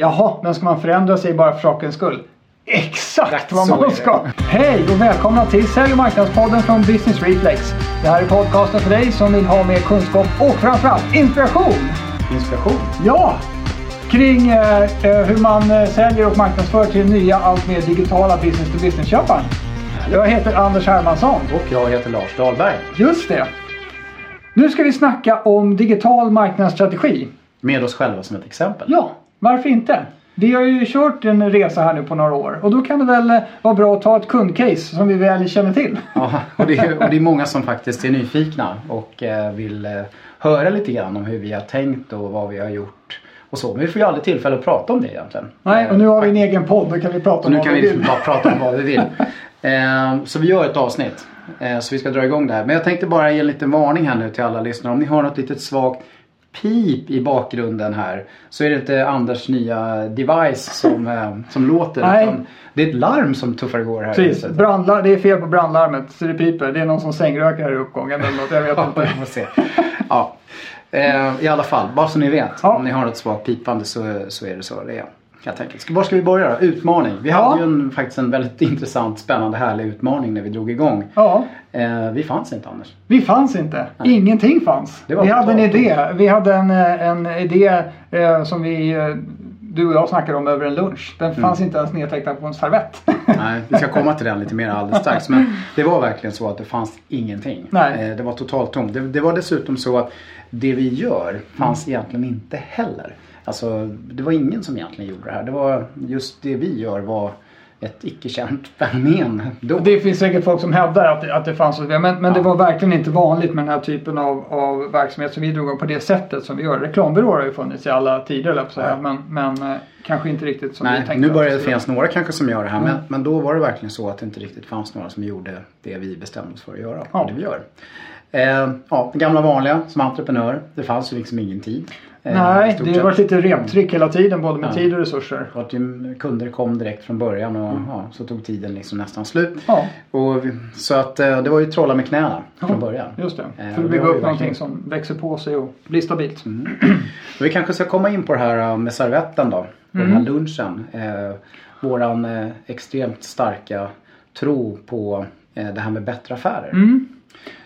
Jaha, men ska man förändra sig bara för sakens skull? Exakt Exakt vad man ska! Hej och välkomna till Sälj och marknadspodden från Business Reflex. Det här är podcasten för dig som vill ha mer kunskap och framförallt inspiration. Inspiration. Ja! Kring eh, eh, hur man eh, säljer och marknadsför till nya allt mer digitala business-to-business-köparen. Jag heter Anders Hermansson. Och jag heter Lars Dahlberg. Just det. Nu ska vi snacka om digital marknadsstrategi. Med oss själva som ett exempel. Ja, varför inte? Vi har ju kört en resa här nu på några år och då kan det väl eh, vara bra att ta ett kundcase som vi väl känner till. Ja, och, det är, och det är många som faktiskt är nyfikna och eh, vill eh, höra lite grann om hur vi har tänkt och vad vi har gjort. Och så. Men vi får ju aldrig tillfälle att prata om det egentligen. Nej, och nu har vi en egen podd. Då kan vi prata Och om nu vad kan vi vi vill. bara prata om vad vi vill. Så vi gör ett avsnitt. Så vi ska dra igång det här. Men jag tänkte bara ge en liten varning här nu till alla lyssnare. Om ni har något litet svagt pip i bakgrunden här. Så är det inte Anders nya device som, eh, som låter. Nej. Det är ett larm som tuffar igång här. Precis, brandlar, det är fel på brandlarmet så det piper. Det är någon som sängrökar här i uppgången eller något. Jag vet Ja, inte. får se. Ja. Eh, I alla fall, bara så ni vet. Ja. Om ni har något svagt pipande så, så är det så det är. Enkelt. Ska, var ska vi börja då? Utmaning. Vi Ja. hade ju en, faktiskt en väldigt intressant, spännande, härlig utmaning när vi drog igång. Ja, Eh, vi fanns inte Anders. vi fanns inte. Ingenting fanns. Vi hade en idé. Vi hade en, eh, en idé eh, som vi, eh, du och jag snackade om över en lunch. Den Mm. fanns inte ens nedtecknad på en servett. Nej, vi ska komma till den lite mer alldeles strax. Men det var verkligen så att det fanns ingenting. Nej. Eh, det var totalt tomt. Det, det var dessutom så att det vi gör fanns Mm. egentligen inte heller. Alltså, det var ingen som egentligen gjorde det här. Det var just det vi gör var ett icke-känt fenomen då. Det finns säkert folk som hävdar att, det- att det fanns. Men, men det Ja. var verkligen inte vanligt med den här typen av, av verksamhet som vi drog igång på det sättet som vi gör. Reklambyråer har ju funnits i alla tider, på att säga. Ja. Men, men eh, kanske inte riktigt som vi Nej, tänkte. nu börjar det finnas några kanske som gör det här. Mm. Men, men då var det verkligen så att det inte riktigt fanns några som gjorde det vi bestämde oss för att göra. Ja. Det vi gör. Eh, ja, den gamla vanliga som entreprenör. Det fanns ju liksom ingen tid. Eh, Nej, det har varit lite reptryck hela tiden både med Ja. tid och resurser. Att ju kunder kom direkt från början och Mm. ja, så tog tiden liksom nästan slut. Ja, Och så att eh, det var ju trolla med knäna från Ja. början. just det. Eh, För och att bygga upp någonting som växer på sig och blir stabilt. Men vi kanske ska komma in på det här med servetten då. På den här lunchen. Eh, våran eh, extremt starka tro på eh, det här med bättre affärer. Mm.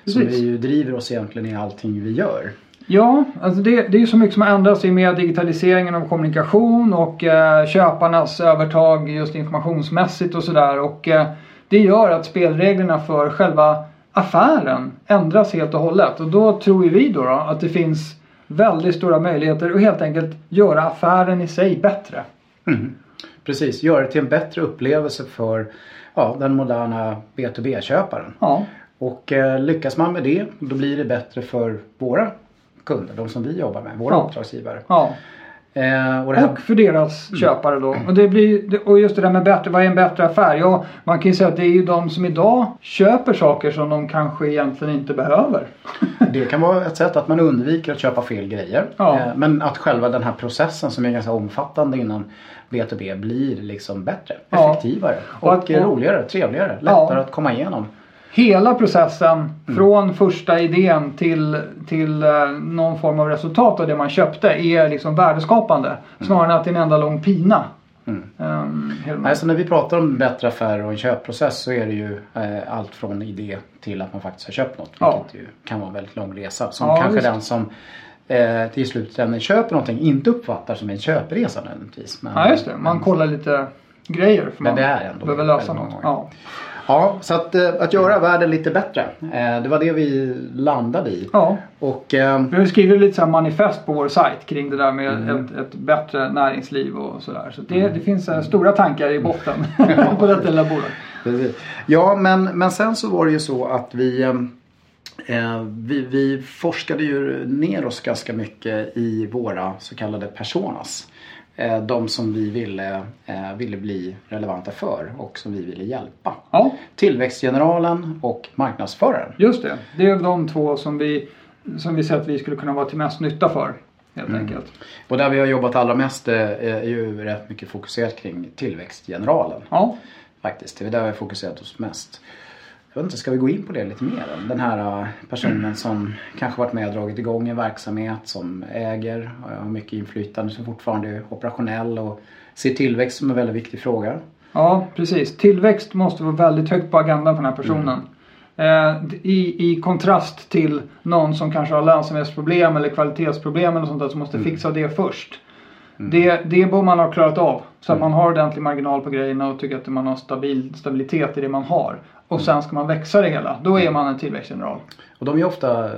Som vi ju driver oss egentligen i allting vi gör. Ja, alltså det, det är ju så mycket som har ändrats i och med digitaliseringen av kommunikation och eh, köparnas övertag just informationsmässigt och sådär. Och eh, det gör att spelreglerna för själva affären ändras helt och hållet. Och då tror ju vi då, då att det finns väldigt stora möjligheter att helt enkelt göra affären i sig bättre. Mm. Precis, göra det till en bättre upplevelse för ja, den moderna B2B-köparen. Ja, Och eh, lyckas man med det, då blir det bättre för våra kunder, de som vi jobbar med, våra Ja. uppdragsgivare. ja. Eh, och Och för deras köpare då. Och, det blir, och just det där med bättre, vad är en bättre affär? Ja, man kan ju säga att det är ju de som idag köper saker som de kanske egentligen inte behöver. det kan vara ett sätt att man undviker att köpa fel grejer. Ja. Eh, men att själva den här processen som är ganska omfattande inom B2B blir liksom bättre, Ja. effektivare och, Och eh, roligare, trevligare, lättare att komma igenom. Hela processen från första idén till, till eh, någon form av resultat av det man köpte är liksom värdeskapande. Snarare än att det är en enda lång pina. Mm. Um, Nej, så när vi pratar om bättre affärer och en köpprocess så är det ju eh, allt från idé till att man faktiskt har köpt något. Ja. Vilket ju kan vara en väldigt lång resa. Som Ja, kanske visst. den som eh, till slutändan köper någonting inte uppfattar som en köpresa nödvändigtvis. Men, ja, just det. Man kollar lite grejer. För Men man det är ändå behöver lösa något. Ja. Ja, så att, eh, att göra världen lite bättre. Eh, det var det vi landade i. ja. Och eh, Vi har skrivit lite så manifest på vår sajt kring det där med Mm. ett, ett bättre näringsliv och sådär. Så det, det finns stora tankar i botten på detta lilla bolag. Precis. Ja, men, men sen så var det ju så att vi, vi, vi forskade ju ner oss ganska mycket i våra så kallade personas. Eh, de som vi ville, eh, ville bli relevanta för och som vi ville hjälpa. Ja, Tillväxtgeneralen och marknadsföraren. just det. Det är de två som vi, som vi ser att vi skulle kunna vara till mest nytta för. Helt Mm. enkelt. Och där vi har jobbat allra mest eh, är ju rätt mycket fokuserat kring tillväxtgeneralen. Ja, Faktiskt, det är där vi har fokuserat oss mest. Jag vet inte, ska vi gå in på det lite mer? Den här äh, personen som kanske varit med och dragit igång en verksamhet som äger, har mycket inflytande, som fortfarande är operationell och ser tillväxt som en väldigt viktig fråga. Ja, precis. Tillväxt måste vara väldigt högt på agendan för den här personen. Eh, i, I kontrast till någon som kanske har lönsamhetsproblem eller kvalitetsproblem eller sånt där som måste fixa det först. Det, det bör man ha klarat av. Så att man har ordentlig marginal på grejerna och tycker att man har stabil, stabilitet i det man har. Och sen ska man växa det hela. Då är man en tillväxtgeneral. Och de är ofta eh,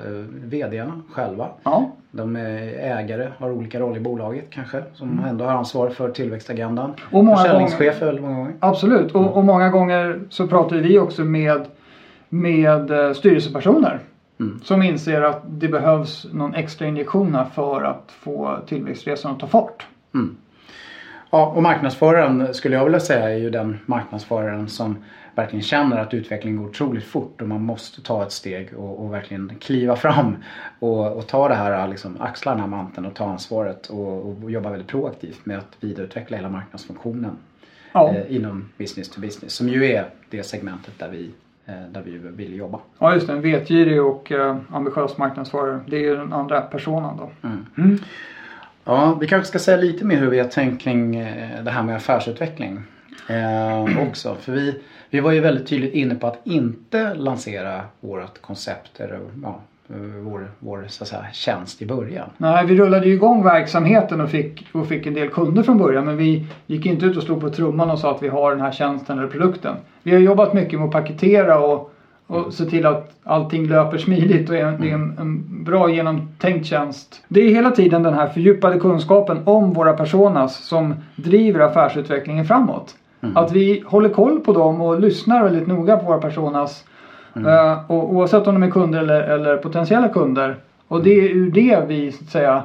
VDarna själva. Ja, De är ägare, har olika roller i bolaget kanske. Som ändå har ansvar för tillväxtagendan. Och många Försäljningschefer väldigt många gånger. absolut. Och, och många gånger så pratar vi också med, med eh, styrelsepersoner. Mm. Som inser att det behövs någon extra injektion för att få tillväxtresan att ta fart. Ja, och marknadsföraren skulle jag vilja säga är ju den marknadsföraren som verkligen känner att utvecklingen går otroligt fort och man måste ta ett steg och, och verkligen kliva fram och, och ta det här, liksom, axla den här manteln och ta ansvaret och, och jobba väldigt proaktivt med att vidareutveckla hela marknadsfunktionen Ja, eh, inom business to business som ju är det segmentet där vi, eh, där vi vill jobba. ja just det. En vetgirig och eh, ambitiös marknadsförare. Det är ju den andra personen då. Mm. Ja, vi kanske ska säga lite mer hur vi har tänkt kring eh, det här med affärsutveckling eh, också. För vi, vi var ju väldigt tydligt inne på att inte lansera vårt koncept eller ja, vår, vår så att säga, tjänst i början. Nej, vi rullade ju igång verksamheten och fick, och fick en del kunder från början. Men vi gick inte ut och slog på trumman och sa att vi har den här tjänsten eller produkten. Vi har jobbat mycket med att paketera och, och se till att allting löper smidigt och är, det är en, en bra genomtänkt tjänst. Det är hela tiden den här fördjupade kunskapen om våra personas som driver affärsutvecklingen framåt. Att vi håller koll på dem och lyssnar väldigt noga på våra personas. Eh, och, oavsett om de är kunder eller, eller potentiella kunder. Och det är ur det vi så att säga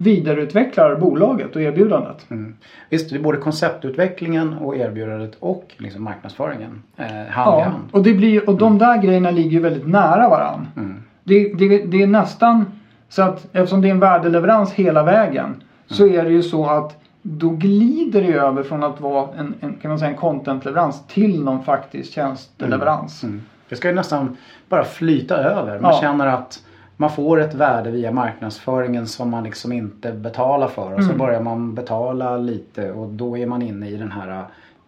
vidareutvecklar bolaget och erbjudandet. Mm. Visst, det är både konceptutvecklingen och erbjudandet och liksom marknadsföringen eh, hand i Ja, hand. och, det blir, och de där grejerna ligger ju väldigt nära varann. Mm. Det, det, det är nästan så att eftersom det är en värdeleverans hela vägen så är det ju så att då glider det över från att vara en, en, kan man säga, en contentleverans till någon faktisk tjänsteleverans. Mm. Det ska ju nästan bara flyta över. Man Ja. känner att man får ett värde via marknadsföringen som man liksom inte betalar för. Och så Mm. börjar man betala lite och då är man inne i den här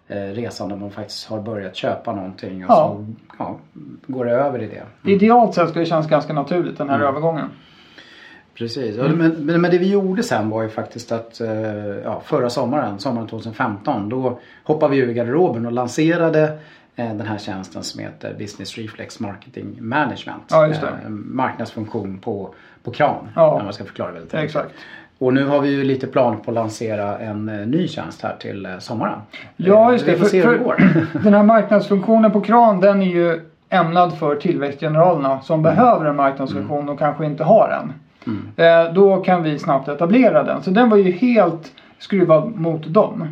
eh, resan där man faktiskt har börjat köpa någonting. Och Ja. så ja, går det över i det. Idealt sett ska det kännas ganska naturligt den här Mm. övergången. Precis, Och men, men, det vi gjorde sen var ju faktiskt att eh, ja, förra sommaren, sommaren 2015, då hoppade vi ur garderoben och lanserade den här tjänsten som heter Business Reflex Marketing Management. Ja. Eh, marknadsfunktion på, på kran, Ja. om man ska förklara väldigt enkelt. Exakt. Och nu har vi ju lite plan på att lansera en eh, ny tjänst här till eh, sommaren. Ja, Eh, just Vi det. får se För, hur det går. den här marknadsfunktionen på kran den är ju ämnad för tillväxtgeneralerna som behöver en marknadsfunktion och kanske inte har en. Mm. Eh, då kan vi snabbt etablera den. Så den var ju helt skruvad mot dem.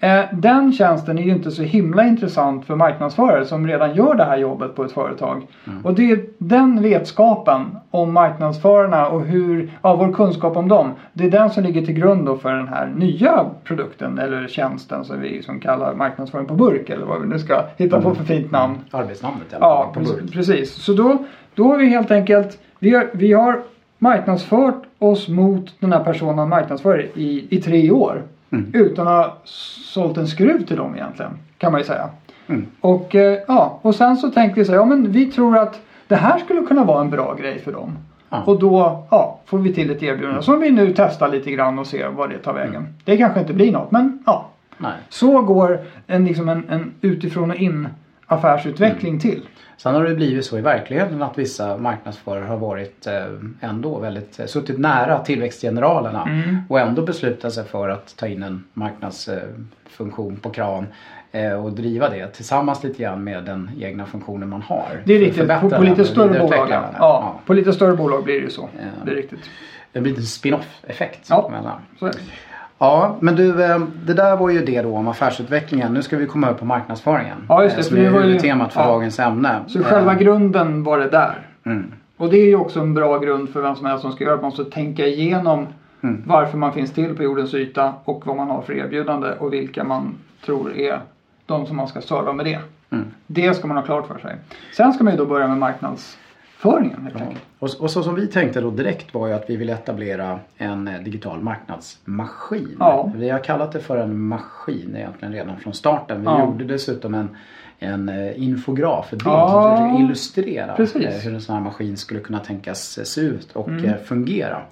Mm. Eh, den tjänsten är ju inte så himla intressant för marknadsförare som redan gör det här jobbet på ett företag. Mm. Och det är den vetskapen om marknadsförarna och hur, ja, vår kunskap om dem. Det är den som ligger till grund för den här nya produkten eller tjänsten som vi som kallar marknadsföring på burk eller vad vi nu ska hitta på för fint namn. Arbetsnamnet i alla Ja, fall, på burk. precis. Så då, då har vi helt enkelt, vi har, vi har marknadsfört oss mot den här personen marknadsförare i, i tre år. Mm. Utan att ha sålt en skruv till dem egentligen. Kan man ju säga. Mm. Och, eh, ja, och sen så tänkte vi så här, ja men vi tror att det här skulle kunna vara en bra grej för dem. Ja. Och då ja, får vi till ett erbjudande som vi nu testar lite grann och ser vad det tar vägen. Mm. Det kanske inte blir något men ja. Nej. Så går en, liksom en, en utifrån och in affärsutveckling Mm. till. Sen har det blivit så i verkligheten att vissa marknadsförare har varit eh, ändå väldigt, eh, suttit nära tillväxtgeneralerna Mm. och ändå beslutat sig för att ta in en marknadsfunktion på kran eh, och driva det tillsammans lite grann med den egna funktionen man har. Det är riktigt. På, på lite större bolag. Ja. Ja, på lite större bolag blir det ju så. Ja. Det är riktigt. Det blir en spin-off-effekt. Ja. mellan. Så är det. Ja, men du, eh, det där var ju det då om affärsutvecklingen. Nu ska vi komma över på marknadsföringen. Ja, just det, eh, Som är huvudtemat för ja. dagens ämne. Så själva Eh, grunden var det där. mm. Och det är ju också en bra grund för vem som helst som ska göra det. Man måste tänka igenom Mm. varför man finns till på jordens yta och vad man har för erbjudande och vilka man tror är de som man ska serva med det. Mm. Det ska man ha klart för sig. Sen ska man ju då börja med marknadsföringen Ja. Och, och så som vi tänkte då direkt var ju att vi ville etablera en eh, digital marknadsmaskin. Ja. Vi har kallat det för en maskin egentligen redan från starten. Vi Ja. gjorde dessutom en, en eh, infograf, en bild Ja. som skulle illustrera Precis. eh, hur en sån här maskin skulle kunna tänkas se ut och Mm. eh, fungera.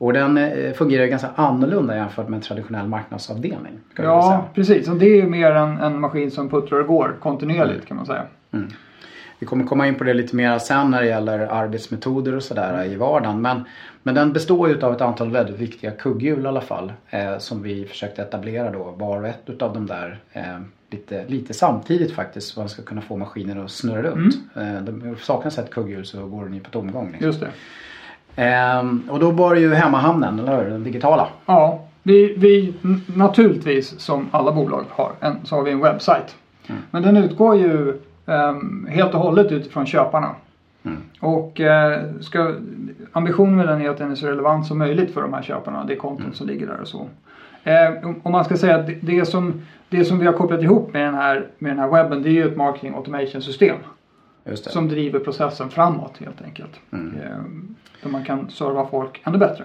Och den eh, fungerar ganska annorlunda jämfört med en traditionell marknadsavdelning. Ja, precis. Och det är ju mer en, en maskin som puttrar och går kontinuerligt kan man säga. Vi kommer komma in på det lite mer sen när det gäller arbetsmetoder och sådär i vardagen. Men, men den består ju av ett antal väldigt viktiga kugghjul i alla fall. Eh, som vi försökte etablera då. Var och ett utav dem där eh, lite, lite samtidigt faktiskt. Så man ska kunna få maskinen att snurra runt. Eh, det saknas ett kugghjul så går den ju på tomgång. Liksom. Just det. Ehm, och då var det ju hemmahamnen, eller hur? Den digitala. Ja, vi, vi naturligtvis som alla bolag har en, så har vi en webbsajt. Mm. Men den utgår ju helt och hållet utifrån köparna. Mm. Och eh, ska, ambitionen med den är att den är så relevant som möjligt för de här köparna. Det konton Mm. som ligger där och så. Eh, om- man ska säga att det, som, det som vi har kopplat ihop med den, här, med den här webben det är ju ett marketing automation system. Som driver processen framåt helt enkelt. Mm. Eh, där man kan serva folk ännu bättre.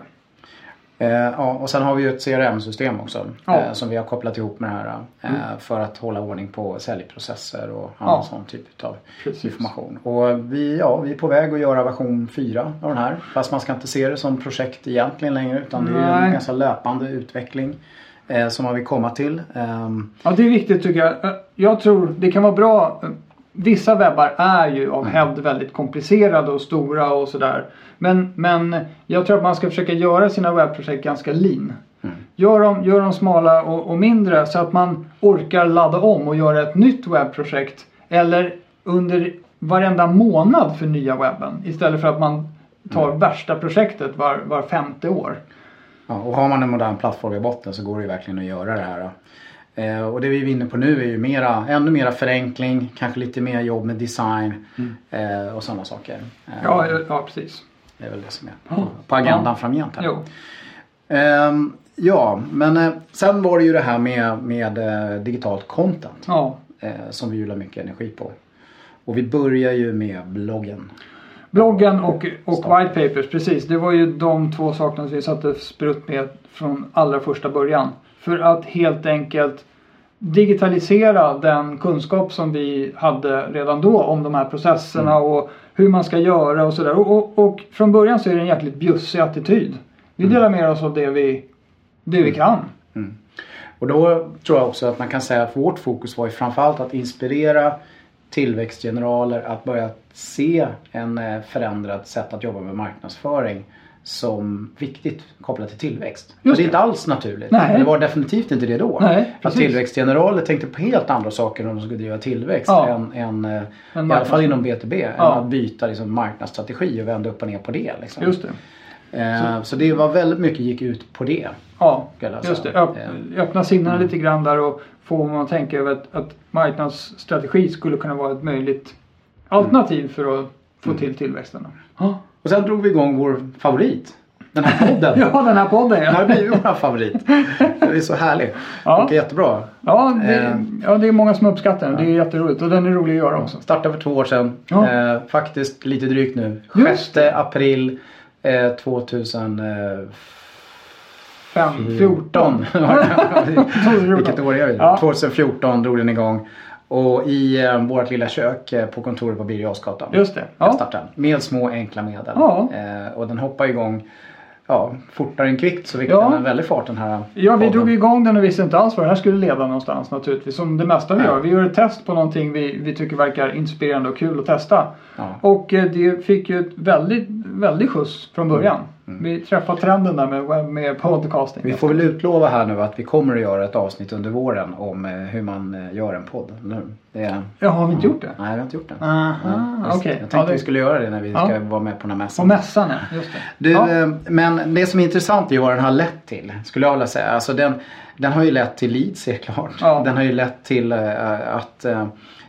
Eh, ja, och sen har vi ju ett CRM-system också. Ja. Mm. Eh, som vi har kopplat ihop med det här. Eh, För att hålla ordning på säljprocesser och Ja. annan sån typ av Precis. information. Och vi, ja, vi är på väg att göra version 4 av den här. Fast man ska inte se det som projekt egentligen längre. Utan det är en Nej. ganska löpande utveckling. Som man vill komma till. Ehm, Ja, det är viktigt tycker jag. Jag tror det kan vara bra. Vissa webbar är ju av hävd väldigt komplicerade och stora och sådär. Men, men jag tror att man ska försöka göra sina webbprojekt ganska lean. Mm. Gör, dem, gör dem smala och, och mindre så att man orkar ladda om och göra ett nytt webbprojekt. Eller under varenda månad för nya webben. Istället för att man tar värsta projektet var, var femte år. Ja, och har man en modern plattform i botten så går det ju verkligen att göra det här. Eh, och det vi är inne på nu är ju mera, ännu mera förenkling, kanske lite mer jobb med design eh, och sådana saker. Eh, Ja, ja, precis. Det är väl det som är på, på agendan Ja. framgent här. Ehm, ja, men eh, sen var det ju det här med, med eh, digitalt content Ja. som vi ju la mycket energi på. Och vi börjar ju med bloggen. Bloggen och, och white papers, precis. Det var ju de två sakerna som vi satte sprutt med från allra första början. För att helt enkelt digitalisera den kunskap som vi hade redan då om de här processerna och hur man ska göra och sådär. Och, och, och från början så är det en jäkligt bjussig attityd. Vi delar med oss av det vi, det vi kan. Och då tror jag också att man kan säga att vårt fokus var ju framförallt att inspirera tillväxtgeneraler att börja se en eh, förändrad sätt att jobba med marknadsföring som viktigt kopplat till tillväxt. Just det är inte alls naturligt. Nej. Det var definitivt inte det då. Nej, att tillväxtgeneraler tänkte på helt andra saker om de skulle driva tillväxt Ja. än, än eh, En i alla fall inom B2B. Ja. Än att byta liksom, marknadsstrategi och vända upp och ner på det. Liksom. Just det. Eh, så det var väldigt mycket gick ut på det. Ja, just det. Öpp, öppna sinnena lite grann där och få man att tänka över att, att marknadsstrategi skulle kunna vara ett möjligt alternativ för att få till tillväxten. Ja. Och sen drog vi igång vår favorit. Den här podden. ja, den här podden Den har ja. blivit vår favorit. Den är så härlig. Ja. Är jättebra. Ja det, Eh. ja, det är många som uppskattar den. Det är jätteroligt och den är rolig att göra också. Startade för två år sedan. Ja. Eh, faktiskt lite drygt nu. Just 6 april eh, 2014. 5, 14. Vilket år är vi? Ja. 2014 drog den igång. Och i eh, vårt lilla kök eh, på kontoret på Birger Jarlsgatan. Just det. Jag Ja. startade den. Med små enkla medel. Ja. Eh, och den hoppar igång ja, fortare än kvickt så fick Ja. den en väldig fart den här Ja, vi podden. drog igång den och visste inte alls var det här skulle leda någonstans naturligtvis. Som det mesta vi Nej. gör. Vi gör ett test på någonting vi, vi tycker verkar inspirerande och kul att testa. Ja. Och eh, det fick ju ett väldigt, väldigt skjuts från början. Vi träffade trenden där med, med podcasting. Mm. Vi får väl utlova här nu att vi kommer att göra ett avsnitt under våren om eh, hur man eh, gör en podd. hur? Det är... Ja, har vi inte gjort det? Nej, vi har inte gjort det. Aha, Ja, okej. Jag tänkte Ja, det- vi skulle göra det när vi Ja. ska vara med på den här På mässan. mässan ja, just det. Du, ja. eh, men det som är intressant är ju vad den har lett till. Skulle jag vilja säga. Alltså den, den har ju lett till leads helt klart. Ja. Den har ju lett till att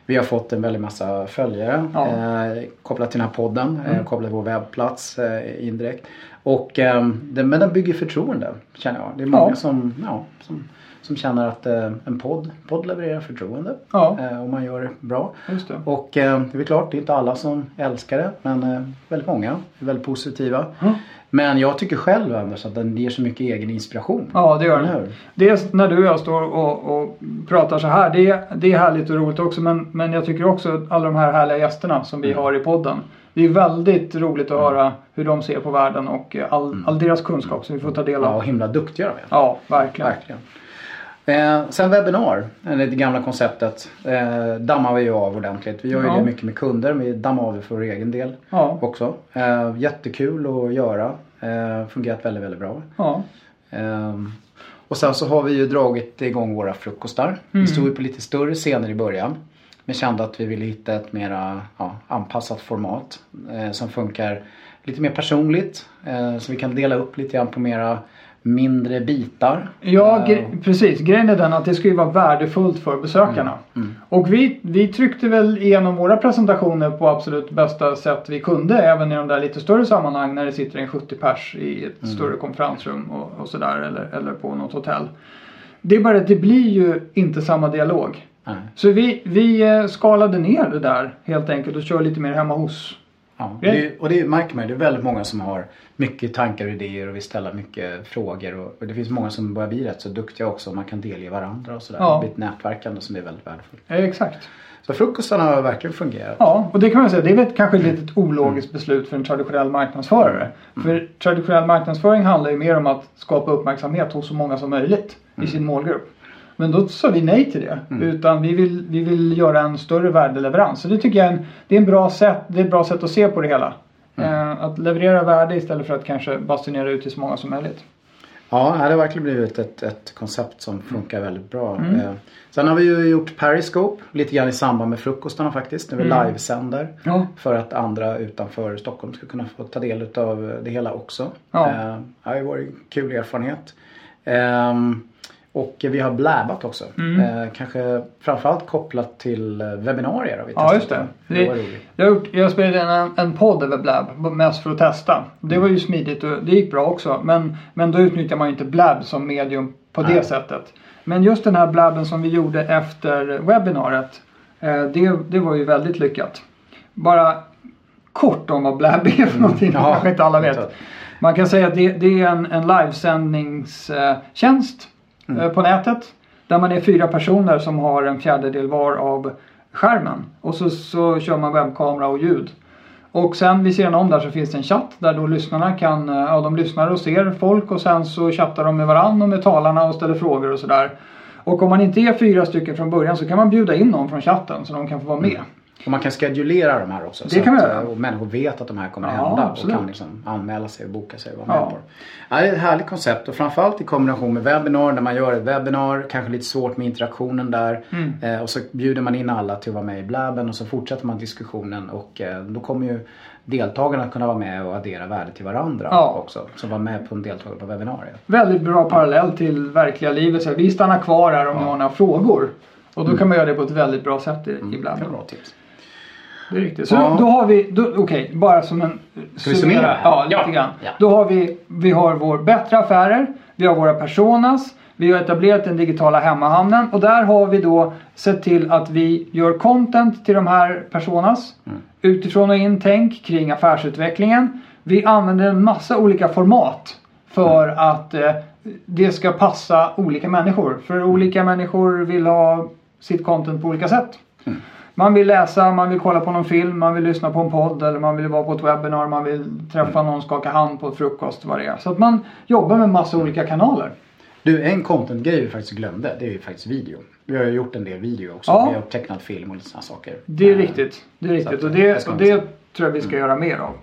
vi har fått en väldig massa följare Ja. Mm. eh, kopplat till den här podden. Eh, kopplat till vår webbplats eh, indirekt. Och, eh, den, men den bygger förtroende känner jag. Det är många Ja. som, ja, som, som känner att eh, en podd, podd levererar förtroende. Ja. Eh, och man gör det bra. Just det. Och eh, det är klart, det är inte alla som älskar det. Men eh, väldigt många är väldigt positiva. Mm. Men jag tycker själv Anders att den ger så mycket egen inspiration. Ja, det gör hur? Dels när du och jag står och, och pratar så här. Det är, det är härligt och roligt också. Men, men jag tycker också att alla de här härliga gästerna som vi Mm. har i podden. Det är väldigt roligt att höra hur de ser på världen och eh, all, all deras kunskap som vi får ta del Mm. Ja, av. och himla duktiga de är. Ja, verkligen. Verkligen. Eh, sen webbinar, eller det gamla konceptet, eh, dammar vi ju av ordentligt. Vi gör ju Ja. det mycket med kunder, men vi dammar av det för vår egen del Ja, också. Eh, jättekul att göra. Eh, fungerat väldigt, väldigt bra. ja. Ehm, och sen så har vi ju dragit igång våra frukostar. Vi Mm. stod ju på lite större scener i början. Men kände att vi ville hitta ett mera ja, anpassat format. Eh, som funkar lite mer personligt. Eh, så vi kan dela upp lite grann på mera mindre bitar. Ja, Eh, gre- precis. Grejen är den att det ska ju vara värdefullt för besökarna. Mm. Och vi, vi tryckte väl igenom våra presentationer på absolut bästa sätt vi kunde. Även i de där lite större sammanhang när det sitter en 70 pers i ett Mm. större konferensrum och, och sådär. Eller, eller på något hotell. Det är bara att det blir ju inte samma dialog. Så vi, vi eh, skalade ner det där helt enkelt och kör lite mer hemma hos. Ja, det, och det märker man ju. Det är väldigt många som har mycket tankar och idéer och vill ställa mycket frågor. Och, och det finns många som börjar bli rätt så duktiga också. och Man kan delge varandra och sådär. Ja. Det blir ett nätverkande som är väldigt värdefullt. Eh, exakt. Så frukostarna har verkligen fungerat. Ja, och det kan man säga, det är väl kanske ett litet ologiskt beslut för en traditionell marknadsförare. För traditionell marknadsföring handlar ju mer om att skapa uppmärksamhet hos så många som möjligt i sin målgrupp. Men då sa vi nej till det. Utan vi vill, vi vill göra en större värdeleverans. Så det tycker jag är en, det är en bra sätt, det är ett bra sätt att se på det hela. Eh, att leverera värde istället för att kanske basunera ut till så många som möjligt. Ja, det har verkligen blivit ett, ett koncept som funkar väldigt bra. Mm. Eh, Sen har vi ju gjort Periscope lite grann i samband med frukostarna faktiskt. När vi Mm. livesänder. Ja. För att andra utanför Stockholm ska kunna få ta del av det hela också. Ja. Eh, Det har ju varit en kul erfarenhet. Ehm, Och vi har blabbat också. Mm. Eh, kanske framförallt kopplat till eh, webbinarier har vi Ja, testat. just det. Det roligt. Jag, gjort, jag spelade en, en podd över Blab, mest för att testa. Det var ju smidigt och det gick bra också. Men, men då utnyttjar man ju inte Blab som medium på det Nej. sättet. Men just den här Blabben som vi gjorde efter webbinariet. Eh, det, det var ju väldigt lyckat. Bara kort om vad Blab är för någonting. Mm. Ja, kanske inte alla vet. Man kan säga att det, det är en, en livesändningstjänst Mm. eh, på nätet. Där man är fyra personer som har en fjärdedel var av skärmen. Och så, så kör man webbkamera och ljud. Och sen vid sidan om där så finns det en chatt där då lyssnarna kan, eh, ja de lyssnar och ser folk och sen så chattar de med varandra och med talarna och ställer frågor och sådär. Och om man inte är fyra stycken från början så kan man bjuda in någon från chatten så de kan få vara med. Och man kan schedulera de här också. Det så kan att, man göra. eh, Och människor vet att de här kommer att Ja, hända. absolut. Och kan liksom anmäla sig och boka sig och vara Ja. med på det. Ja, det är ett härligt koncept. Och framförallt i kombination med webbinar. När man gör ett webbinar. Kanske lite svårt med interaktionen där. Mm. Eh, och så bjuder man in alla till att vara med i blabben. Och så fortsätter man diskussionen. Och eh, då kommer ju deltagarna kunna vara med och addera värde till varandra Ja. också. Som var med på en deltagare på webbinariet. Väldigt bra parallell till verkliga livet. Så vi stannar kvar här om ni har några frågor. Och då kan man göra det på ett väldigt bra sätt i, i Det är bra tips. Det är riktigt. Så Ja. då, då har vi, okej, bara som en... Ska vi summera? Ja, lite Ja. grann. Ja. Då har vi, vi har vår bättre affärer, vi har våra personas, vi har etablerat den digitala hemmahamnen och där har vi då sett till att vi gör content till de här personas. Mm. Utifrån och in tänk kring affärsutvecklingen. Vi använder en massa olika format för Mm. att eh, det ska passa olika människor. För olika människor vill ha sitt content på olika sätt. Mm. Man vill läsa, man vill kolla på någon film, man vill lyssna på en podd eller man vill vara på ett webbinar, man vill träffa Mm. någon, skaka hand på frukost, vad det är. Så att man jobbar med massa olika kanaler. Du, en content-grej vi faktiskt glömde. Det är ju faktiskt video. Vi har ju gjort en del video också. Ja. Vi har tecknat film och lite sådana saker. Det är Eh, riktigt. Det är riktigt. Och det ska och det tror jag vi ska göra mer av.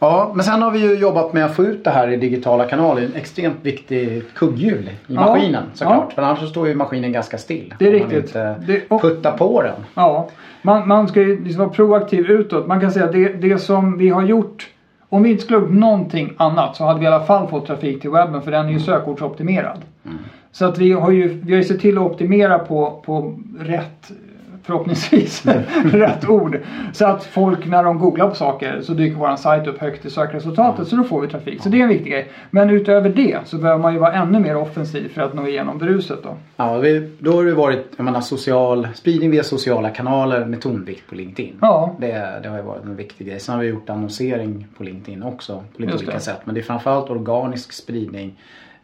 Ja, men sen har vi ju jobbat med att få ut det här i digitala kanaler. En extremt viktig kugghjul i Ja. maskinen såklart. Ja. För annars så står ju maskinen ganska still. Det är Om man riktigt. inte Det- och- puttar på den. Ja, man, man ska ju liksom vara proaktiv utåt. Man kan säga att det, det som vi har gjort om vi inte skulle gjort någonting annat så hade vi i alla fall fått trafik till webben för den är ju sökordsoptimerad. Så att vi har ju, vi har ju sett till att optimera på, på rätt förhoppningsvis rätt ord. Så att folk när de googlar på saker så dyker vår sajt upp högt i sökresultatet så då får vi trafik. Så det är en viktig grej. Men utöver det så behöver man ju vara ännu mer offensiv för att nå igenom bruset då. Ja, då har det varit jag menar, social, spridning via sociala kanaler med tonvikt på LinkedIn. Ja. Det, det har ju varit en viktig grej. Sen har vi gjort annonsering på LinkedIn också på lite olika sätt. Men det är framförallt organisk spridning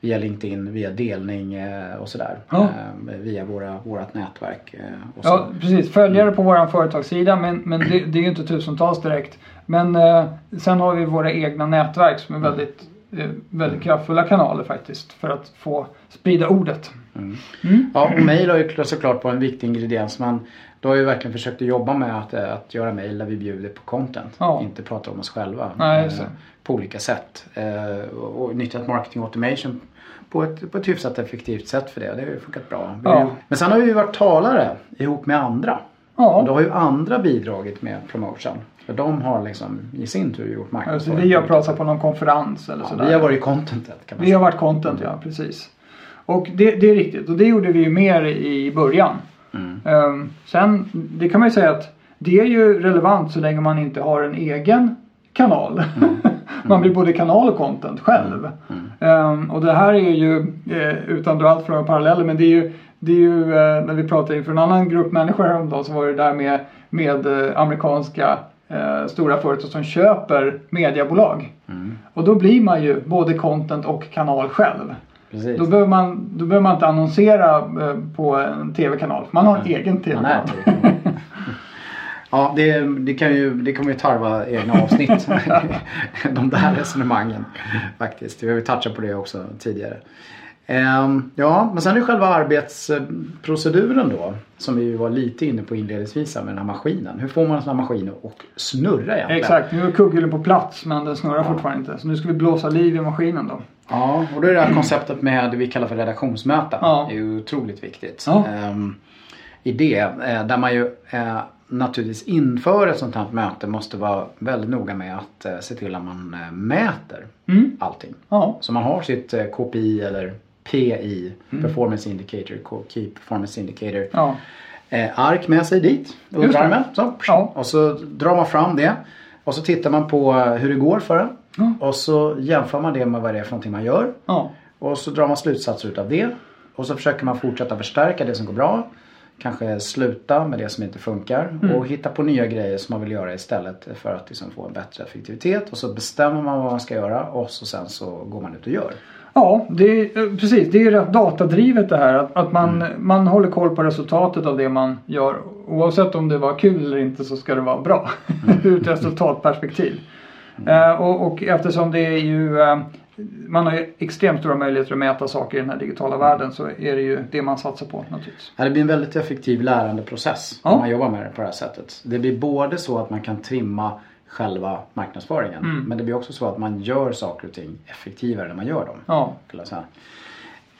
via LinkedIn, via delning eh, och sådär. Ja. Eh, via våra, vårat nätverk. Eh, och så. Ja, precis. Följare på vår företagssida men, men det, det är ju inte tusentals direkt. Men eh, sen har vi våra egna nätverk som är väldigt, eh, väldigt kraftfulla kanaler faktiskt för att få sprida ordet. Ja, och mail har ju såklart varit en viktig ingrediens. Men då har vi verkligen försökt att jobba med att, att göra mail där vi bjuder på content. Ja. Inte prata om oss själva. Nej, eh, på olika sätt. Och, och nyttjat marketing automation på ett, på ett hyfsat effektivt sätt för det. Det har ju funkat bra. Ja. Men sen har vi ju varit talare ihop med andra. Och då Ja, har ju andra bidragit med promotion. För de har liksom i sin tur gjort alltså marknadsföring. vi har pratat på någon konferens eller Ja, sådär. vi har varit contentet kan man Vi säga. har varit content, ja precis. Och det, det är riktigt och det gjorde vi ju mer i början. Mm. Ehm, sen, det kan man ju säga att det är ju relevant så länge man inte har en egen kanal. man blir både kanal och content själv. Ehm, och det här är ju, eh, utan att dra allt för några paralleller, men det är ju, det är ju eh, när vi pratade inför en annan grupp människor häromdagen så var det där med, med eh, amerikanska stora företag som köper mediebolag. Mm. Och då blir man ju både content och kanal själv. Precis. Då behöver man, då behöver man inte annonsera på en tv-kanal. Man har en egen Man tv-kanal. Ja, det, det, kan ju, det kommer ju tarva egna avsnitt. de där resonemangen. Faktiskt. Vi har ju touchat på det också tidigare. Ehm, ja, men sen är det själva arbetsproceduren då. Som vi var lite inne på inledningsvis med den här maskinen. Hur får man en sån här maskin att snurra egentligen? Exakt, nu är kugghjulen på plats men den snurrar fortfarande inte. Så nu ska vi blåsa liv i maskinen då. Ja, och då är det här konceptet med det vi kallar för redaktionsmöten. Ja. Är ju otroligt viktigt. Ja. Ehm, I det, eh, där man ju eh, naturligtvis inför ett sånt här möte måste vara väldigt noga med att eh, se till att man eh, mäter Mm. allting. Ja, Så man har sitt eh, KPI eller PI, Mm. Performance Indicator, Key Performance Indicator ja, ark med sig dit. Underarmen. Så, Ja. Och så drar man fram det. Och så tittar man på hur det går för den. Ja. Och så jämför man det med vad det är för någonting man gör. ja. Och så drar man slutsatser utav det. Och så försöker man fortsätta förstärka det som går bra. Kanske sluta med det som inte funkar. Mm. Och hitta på nya grejer som man vill göra istället för att liksom få en bättre effektivitet. Och så bestämmer man vad man ska göra och så sen så går man ut och gör. Ja, det är, eh, precis. Det är rätt datadrivet det här. Att, att man, man håller koll på resultatet av det man gör. Oavsett om det var kul eller inte så ska det vara bra. Ur ett resultatperspektiv. Eh, och, och eftersom det är ju eh, man har ju extremt stora möjligheter att mäta saker i den här digitala världen så är det ju det man satsar på naturligtvis. Det blir en väldigt effektiv lärandeprocess Ja. när man jobbar med det på det här sättet. Det blir både så att man kan trimma själva marknadsföringen. Mm. Men det blir också så att man gör saker och ting effektivare när man gör dem. Ja.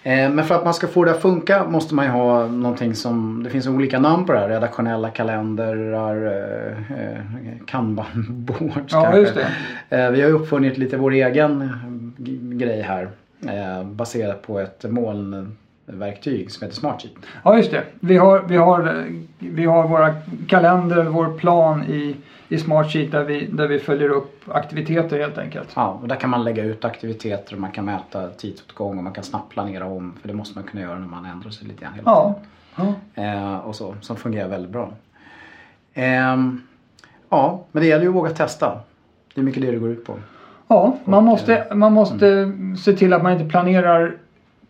Eh, Men för att man ska få det att funka måste man ju ha någonting som, det finns olika namn på det här. Redaktionella kalendrar, eh, eh, kanbanboards ja kanske. Vi har ju uppfunnit lite vår egen grej här. eh, Baserat på ett molnverktyg som heter Smartsheet. Ja just det. Vi har, vi har, eh, vi har våra kalender, vår plan i, i Smartsheet där vi, där vi följer upp aktiviteter helt enkelt. Ja, och där kan man lägga ut aktiviteter och man kan mäta tidsåtgång och man kan snabbt planera om. För det måste man kunna göra när man ändrar sig lite grann hela Ja. tiden. ja. Eh, och så, som fungerar väldigt bra. Ehm, ja, men det gäller ju att våga testa. Det är mycket det det går ut på. Ja, man måste, man måste se till att man inte planerar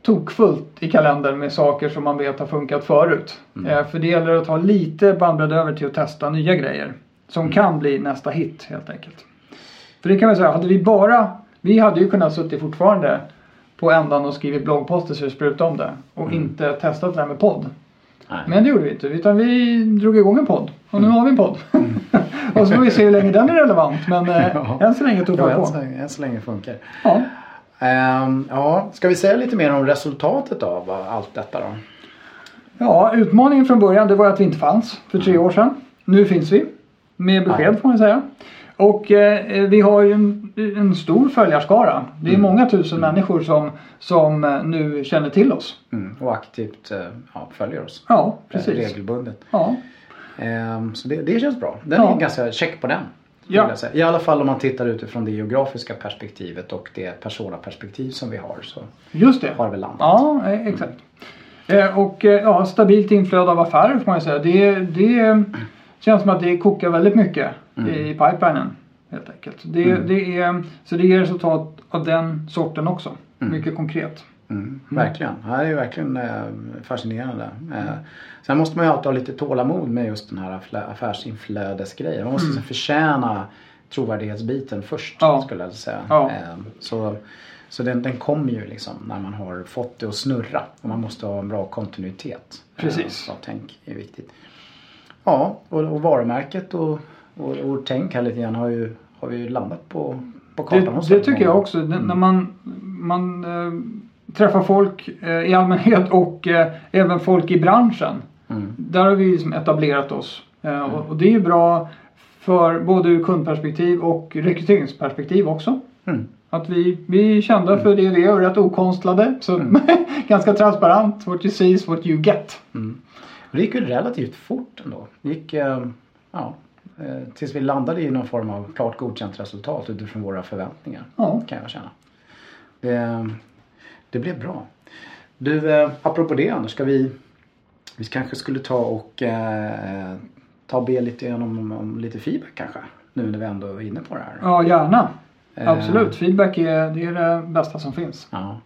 tokfullt i kalendern med saker som man vet har funkat förut. Eh, för det gäller att ha lite bandbredd över till att testa nya grejer. Som kan bli nästa hit helt enkelt. För det kan man säga, hade vi bara, vi hade ju kunnat suttit fortfarande på ändan och skrivit bloggposter så det sprutade om det. Och inte testat det här med podd. Nej. Men det gjorde vi inte. Utan vi drog igång en podd. Och nu har vi en podd. och så får vi se hur länge den är relevant. Men eh, Ja. än så länge tuffar Ja, vi än, så på. än så länge funkar. Ja. Ehm, ja, ska vi säga lite mer om resultatet av allt detta då? Ja, utmaningen från början det var att vi inte fanns för tre år sedan. Nu finns vi. Med besked får man säga. Och eh, vi har ju en, en stor följarskara. Det är Mm. många tusen människor som, som eh, nu känner till oss. Mm, och aktivt eh, ja, följer oss. Ja, Eh, precis. Regelbundet. Ja. Ehm, så det, det känns bra. Den Ja. är ganska check på den. Ja. I alla fall om man tittar utifrån det geografiska perspektivet och det personaperspektiv som vi har så Just det. har vi landat. Ja, eh, exakt. Eh, Och eh, ja, stabilt inflöde av affärer får man ju säga. Det, det känns som att det kokar väldigt mycket i pipelinen. Helt enkelt. Det, det är, så det ger resultat av den sorten också. Mycket konkret. Mm, verkligen. Det här är ju verkligen eh, fascinerande. Eh, sen måste man ju alltid ha lite tålamod med just den här affärsinflödesgrejen. Man måste liksom förtjäna trovärdighetsbiten först Ja. skulle jag säga. Ja. Eh, så så den, den kommer ju liksom när man har fått det att snurra. Och man måste ha en bra kontinuitet. Precis. Eh, så tänk är viktigt. Ja, och, och varumärket och, och, och tänk här lite grann har, ju, har vi ju landat på, på kartan. Det, hos det tycker jag också. Det- När man, man eh, träffar folk eh, i allmänhet och eh, även folk i branschen. Mm. Där har vi liksom etablerat oss. Och, och det är ju bra för både ur kundperspektiv och rekryteringsperspektiv också. Mm. Att vi, vi är kända för det vi gör, rätt okonstlade. Så ganska transparent. What you see is what you get. Och Det gick ju relativt fort ändå. Det gick, ja, tills vi landade i någon form av klart godkänt resultat utifrån våra förväntningar. Ja. Kan jag känna. Det, det blev bra. Du, eh, apropå det Anders, ska vi, vi kanske skulle ta och eh, ta och be lite grann om, om lite feedback kanske? Nu när vi ändå är inne på det här. Ja, gärna. Eh, Absolut. Feedback är det, är det bästa som finns. Ja.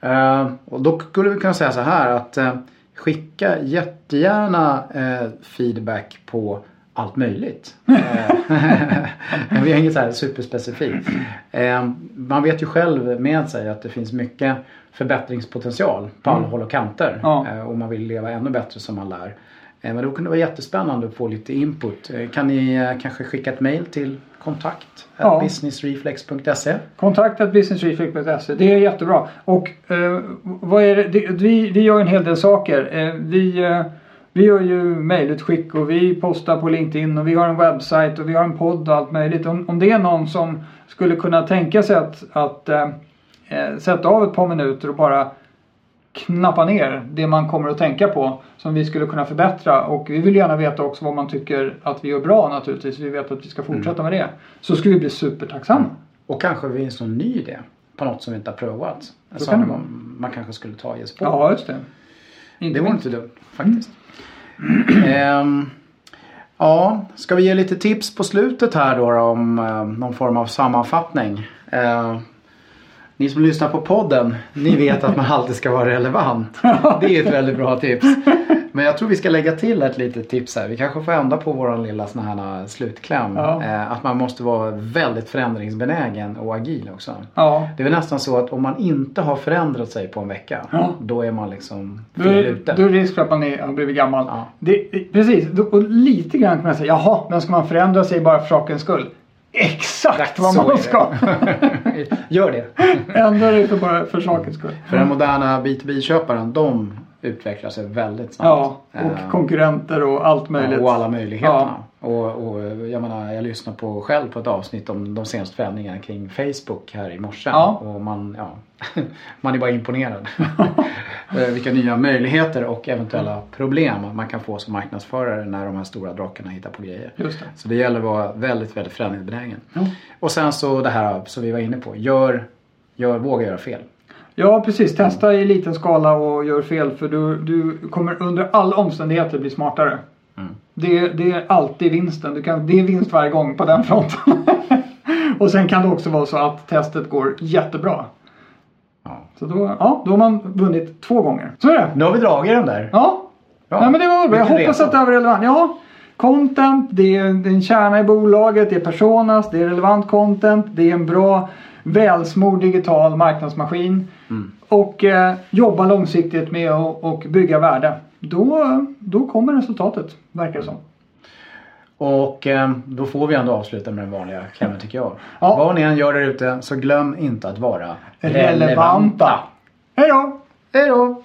Eh, och då skulle vi kunna säga så här att eh, skicka jättegärna eh, feedback på allt möjligt. Eh, vi har inget så här superspecifikt. Eh, man vet ju själv med sig att det finns mycket förbättringspotential på alla håll och kanter. Ja. Eh, och man vill leva ännu bättre som man lär. Eh, men då kunde det vara jättespännande att få lite input. Eh, kan ni eh, kanske skicka ett mail till kontakt Ja. businessreflex.se Kontakta businessreflex.se. Det är jättebra. Och eh, vad är det? vi, vi gör en hel del saker. Eh, vi, eh, vi gör ju mejlutskick och vi postar på LinkedIn och vi har en webbsajt och vi har en podd och allt möjligt. Om, om det är någon som skulle kunna tänka sig att, att eh, eh, sätta av ett par minuter och bara knappa ner det man kommer att tänka på som vi skulle kunna förbättra och vi vill gärna veta också vad man tycker att vi gör bra naturligtvis. Vi vet att vi ska fortsätta med det. Så skulle vi bli supertacksamma. Och kanske det finns någon ny idé på något som vi inte har provat. Som vara. man kanske skulle ta och ge sig på. Ja, just det. Inte det vore minst. inte dumt faktiskt. Ehm, ja, ska vi ge lite tips på slutet här då, då om eh, någon form av sammanfattning? Eh, ni som lyssnar på podden, ni vet att man alltid ska vara relevant. Det är ett väldigt bra tips. Men jag tror vi ska lägga till ett litet tips här. Vi kanske får ändra på våran lilla sån här slutkläm. Ja. Eh, att man måste vara väldigt förändringsbenägen och agil också. Ja, Det är väl nästan så att om man inte har förändrat sig på en vecka. Ja. Då är man liksom fel ute. då är risk för att man är, har blivit gammal. Ja. Det, precis, och lite grann kan man säga, jaha, men ska man förändra sig bara för sakens skull? Exakt vad man det. ska! Gör det. Ändra dig för bara för sakens skull. För den moderna B2B-köparen, de utvecklar sig väldigt snabbt. Ja, Eh, och konkurrenter och allt möjligt. och alla möjligheterna. Och, och jag menar, jag lyssnade på själv på ett avsnitt om de senaste förändringarna kring Facebook här i morse. Ja. Och man, ja, man är bara imponerad. Eh, Vilka nya möjligheter och eventuella problem man kan få som marknadsförare när de här stora drakarna hittar på grejer. Just det. Så det gäller att vara väldigt, väldigt förändringsbenägen. Ja. Och sen så det här som vi var inne på. Gör, gör, våga göra fel. Ja, precis. Testa i liten skala och gör fel för du, du kommer under alla omständigheter bli smartare. Mm. Det, det är alltid vinsten. Du kan, det är vinst varje gång på den fronten. och sen kan det också vara så att testet går jättebra. Ja. Så då, ja, då har man vunnit två gånger. Så är det. Nu har vi dragit den där. Ja, Ja, Nej, men det var bra. Jag hoppas att det var relevant. Ja, content, det är en kärna i bolaget, det är personas, det är relevant content, det är en bra välsmord digital marknadsmaskin. Mm. Och eh, jobba långsiktigt med att och bygga värde. Då, då kommer resultatet, verkar det som. Och eh, då får vi ändå avsluta med den vanliga klämmen tycker jag. Ja. Vad ni än gör där ute så glöm inte att vara Relevanta. Hej då! Hej då!